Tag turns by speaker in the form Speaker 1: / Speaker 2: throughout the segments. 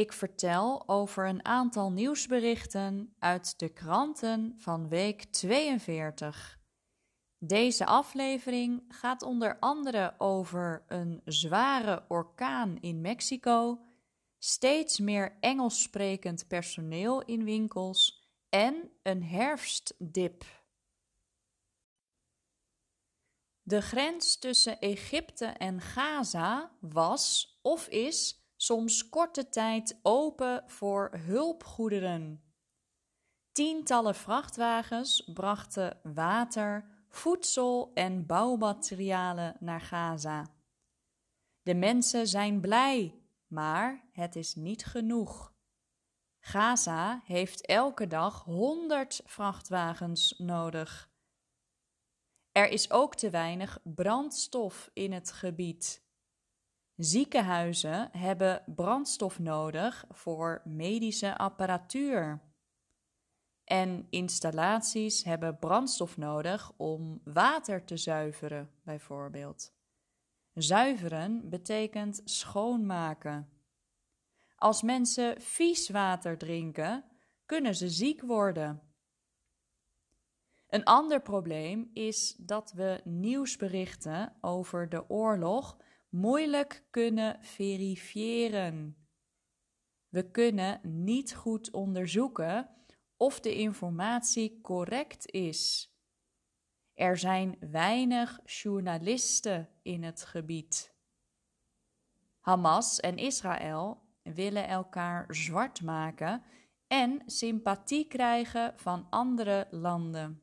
Speaker 1: Ik vertel over een aantal nieuwsberichten uit de kranten van week 42. Deze aflevering gaat onder andere over een zware orkaan in Mexico, steeds meer Engels sprekend personeel in winkels en een herfstdip. De grens tussen Egypte en Gaza was of is soms korte tijd open voor hulpgoederen. Tientallen vrachtwagens brachten water, voedsel en bouwmaterialen naar Gaza. De mensen zijn blij, maar het is niet genoeg. Gaza heeft elke dag 100 vrachtwagens nodig. Er is ook te weinig brandstof in het gebied. Ziekenhuizen hebben brandstof nodig voor medische apparatuur. En installaties hebben brandstof nodig om water te zuiveren, bijvoorbeeld. Zuiveren betekent schoonmaken. Als mensen vies water drinken, kunnen ze ziek worden. Een ander probleem is dat we nieuwsberichten over de oorlog moeilijk kunnen verifiëren. We kunnen niet goed onderzoeken of de informatie correct is. Er zijn weinig journalisten in het gebied. Hamas en Israël willen elkaar zwart maken en sympathie krijgen van andere landen.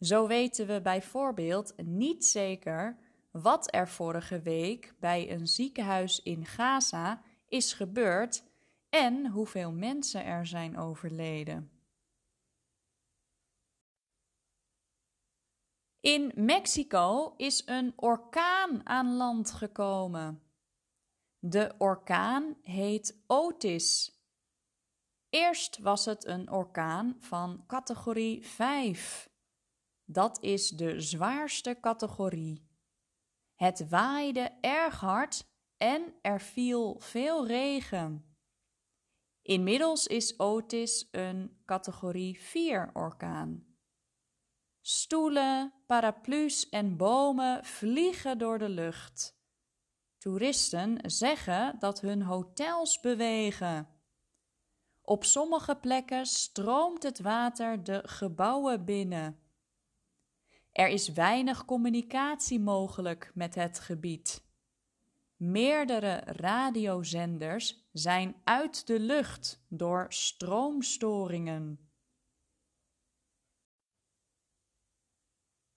Speaker 1: Zo weten we bijvoorbeeld niet zeker wat er vorige week bij een ziekenhuis in Gaza is gebeurd en hoeveel mensen er zijn overleden. In Mexico is een orkaan aan land gekomen. De orkaan heet Otis. Eerst was het een orkaan van categorie 5. Dat is de zwaarste categorie. Het waaide erg hard en er viel veel regen. Inmiddels is Otis een categorie 4 orkaan. Stoelen, paraplu's en bomen vliegen door de lucht. Toeristen zeggen dat hun hotels bewegen. Op sommige plekken stroomt het water de gebouwen binnen. Er is weinig communicatie mogelijk met het gebied. Meerdere radiozenders zijn uit de lucht door stroomstoringen.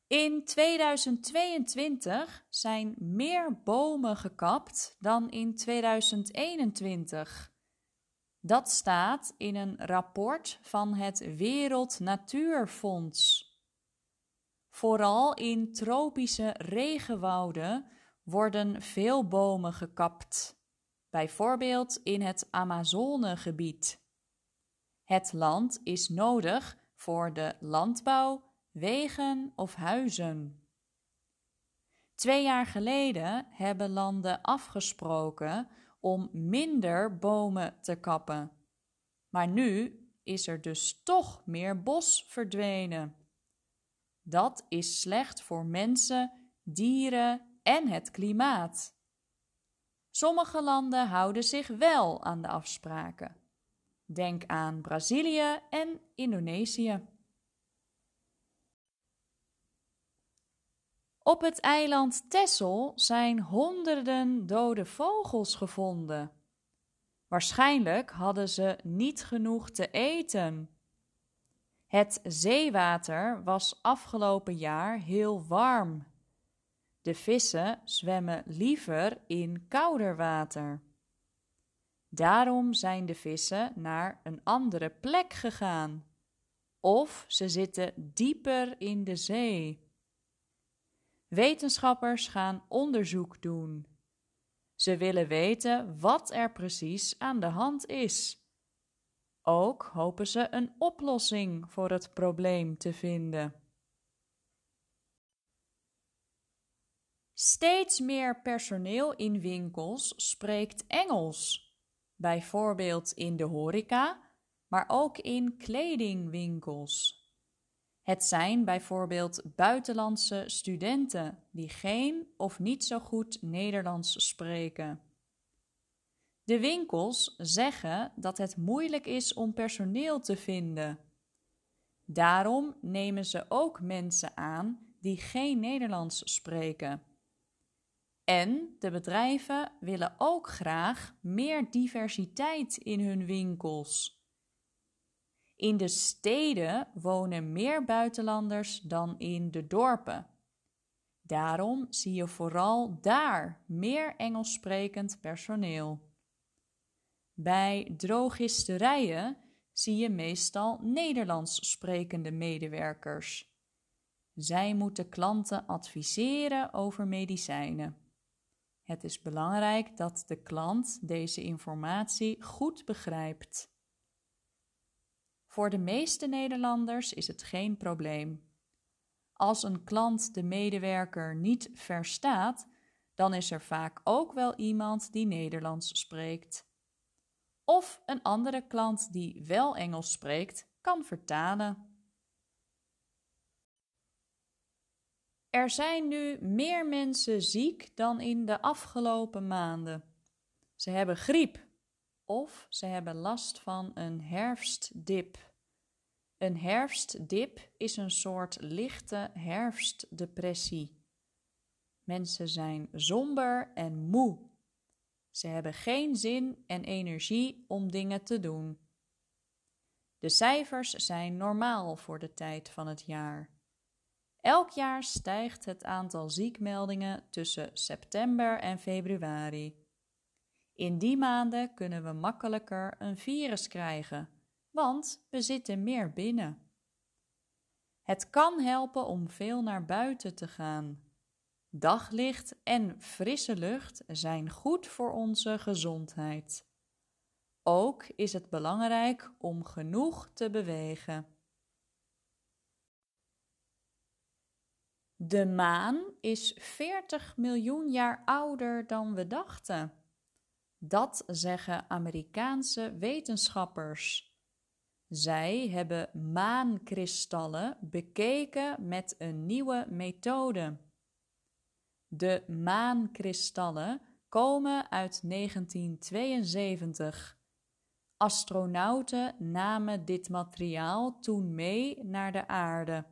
Speaker 1: In 2022 zijn meer bomen gekapt dan in 2021. Dat staat in een rapport van het Wereld Natuurfonds. Vooral in tropische regenwouden worden veel bomen gekapt, bijvoorbeeld in het Amazonegebied. Het land is nodig voor de landbouw, wegen of huizen. Twee jaar geleden hebben landen afgesproken om minder bomen te kappen. Maar nu is er dus toch meer bos verdwenen. Dat is slecht voor mensen, dieren en het klimaat. Sommige landen houden zich wel aan de afspraken. Denk aan Brazilië en Indonesië. Op het eiland Texel zijn honderden dode vogels gevonden. Waarschijnlijk hadden ze niet genoeg te eten. Het zeewater was afgelopen jaar heel warm. De vissen zwemmen liever in kouder water. Daarom zijn de vissen naar een andere plek gegaan. Of ze zitten dieper in de zee. Wetenschappers gaan onderzoek doen. Ze willen weten wat er precies aan de hand is. Ook hopen ze een oplossing voor het probleem te vinden. Steeds meer personeel in winkels spreekt Engels, bijvoorbeeld in de horeca, maar ook in kledingwinkels. Het zijn bijvoorbeeld buitenlandse studenten die geen of niet zo goed Nederlands spreken. De winkels zeggen dat het moeilijk is om personeel te vinden. Daarom nemen ze ook mensen aan die geen Nederlands spreken. En de bedrijven willen ook graag meer diversiteit in hun winkels. In de steden wonen meer buitenlanders dan in de dorpen. Daarom zie je vooral daar meer Engels sprekend personeel. Bij drogisterijen zie je meestal Nederlands sprekende medewerkers. Zij moeten klanten adviseren over medicijnen. Het is belangrijk dat de klant deze informatie goed begrijpt. Voor de meeste Nederlanders is het geen probleem. Als een klant de medewerker niet verstaat, dan is er vaak ook wel iemand die Nederlands spreekt. Of een andere klant die wel Engels spreekt, kan vertalen. Er zijn nu meer mensen ziek dan in de afgelopen maanden. Ze hebben griep of ze hebben last van een herfstdip. Een herfstdip is een soort lichte herfstdepressie. Mensen zijn somber en moe. Ze hebben geen zin en energie om dingen te doen. De cijfers zijn normaal voor de tijd van het jaar. Elk jaar stijgt het aantal ziekmeldingen tussen september en februari. In die maanden kunnen we makkelijker een virus krijgen, want we zitten meer binnen. Het kan helpen om veel naar buiten te gaan. Daglicht en frisse lucht zijn goed voor onze gezondheid. Ook is het belangrijk om genoeg te bewegen. De maan is 40 miljoen jaar ouder dan we dachten. Dat zeggen Amerikaanse wetenschappers. Zij hebben maankristallen bekeken met een nieuwe methode. De maankristallen komen uit 1972. Astronauten namen dit materiaal toen mee naar de aarde.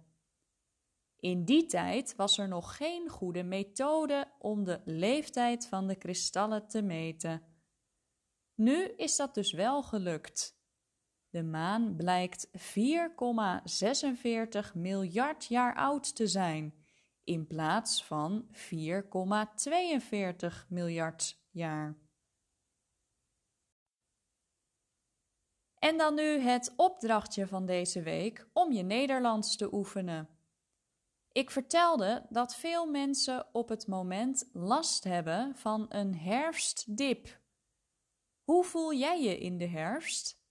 Speaker 1: In die tijd was er nog geen goede methode om de leeftijd van de kristallen te meten. Nu is dat dus wel gelukt. De maan blijkt 4,46 miljard jaar oud te zijn, in plaats van 4,42 miljard jaar. En dan nu het opdrachtje van deze week om je Nederlands te oefenen. Ik vertelde dat veel mensen op het moment last hebben van een herfstdip. Hoe voel jij je in de herfst?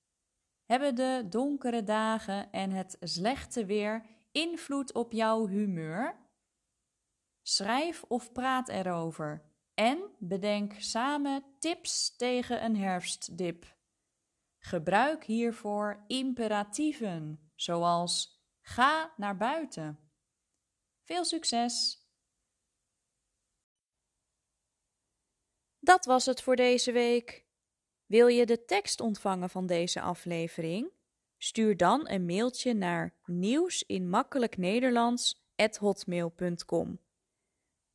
Speaker 1: Hebben de donkere dagen en het slechte weer invloed op jouw humeur? Schrijf of praat erover en bedenk samen tips tegen een herfstdip. Gebruik hiervoor imperatieven zoals ga naar buiten. Veel succes! Dat was het voor deze week. Wil je de tekst ontvangen van deze aflevering? Stuur dan een mailtje naar nieuwsinmakkelijknederlands@hotmail.com.